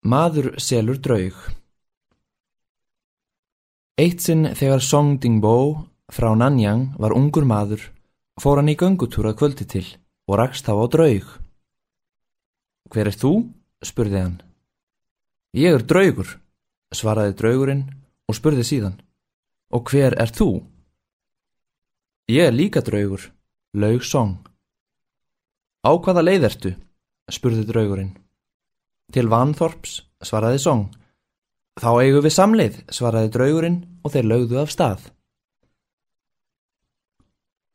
Maður selur draug Eitt sinn þegar Song Dingbo frá Nanyang var ungur maður fór hann í göngutúra kvöldi til og rakst þá á draug. Hver er þú? spurði hann. Ég er draugur, svaraði draugurinn og spurði síðan. Og hver er þú? Ég er líka draugur, laug Song. Á hvaða leið ertu? spurði draugurinn. Til Vanþorps, svaraði Song. Þá eigum við samleið, svaraði draugurinn og þeir lögðu af stað.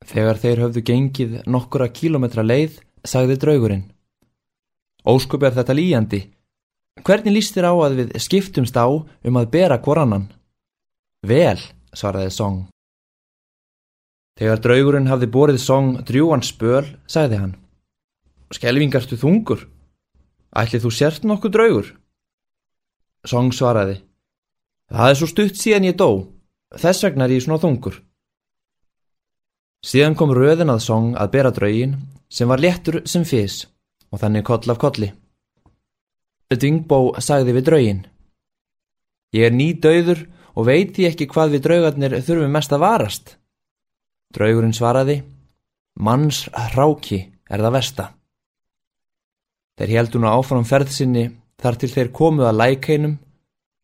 Þegar þeir höfðu gengið nokkura kílometra leið, sagði draugurinn. Óskup er þetta líjandi. Hvernig líst þér á að við skiptumst á um að bera hvorannan? Vel, svaraði Song. Þegar draugurinn hafði borið Song drjúan spöl, sagði hann. Skelvingarstu þungur? Ætlið þú sért nokkuð draugur? Song svaraði. Það er svo stutt síðan ég dó. Þess vegna er ég svona þungur. Síðan kom röðin að Song að bera draugin sem var léttur sem fís og þannig koll af kolli. Dingbó sagði við draugin. Ég er ný döður og veit því ekki hvað við draugarnir þurfum mest að varast. Draugurinn svaraði. Manns hráki er það versta. Þeir heldu nú áfram ferðsynni þar til þeir komuð að lækeinum,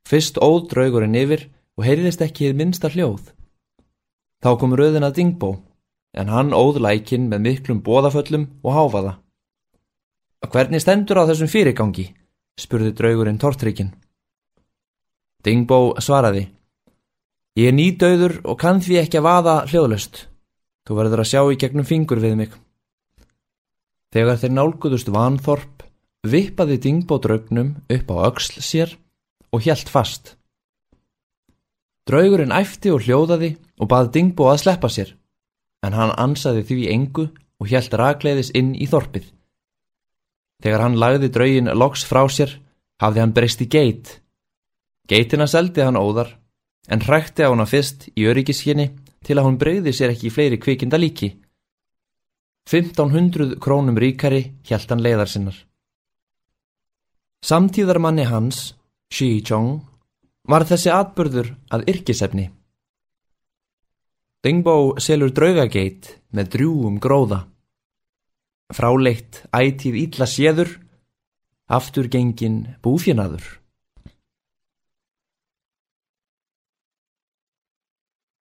fyrst óð draugurinn yfir og heyriðist ekki þið minnsta hljóð. Þá kom röðin að Dingbó, en hann óð lækin með miklum bóðaföllum og háfaða. Hvernig stendur á þessum fyrirgangi? spurði draugurinn tortrykkin. Dingbó svaraði. Ég er nýdauður og kann því ekki að vaða hljóðlöst. Þú verður að sjá í gegnum fingur við mig. Þegar þeir nálguðust vanþorp, vippaði Dingbó draugnum upp á öxl sér og hjælt fast. Draugurinn æfti og hljóðaði og baði Dingbó að sleppa sér, en hann ansaði því engu og hjælt ragleiðis inn í þorpið. Þegar hann lagði draugin loks frá sér, hafði hann breyst í geit. Geitina seldi hann óðar, en hrækti á hana fyrst í öryggiskinni til að hún breyði sér ekki í fleiri kvikinda líki. 1500 krónum ríkari hjælt hann leiðar sinnar. Samtíðarmanni hans, Shi Chong, var þessi atbörður að yrkisefni. Dingbó selur draugageit með drjúum gróða. Fráleitt ætíð ítla séður, afturgengin búfjinaður.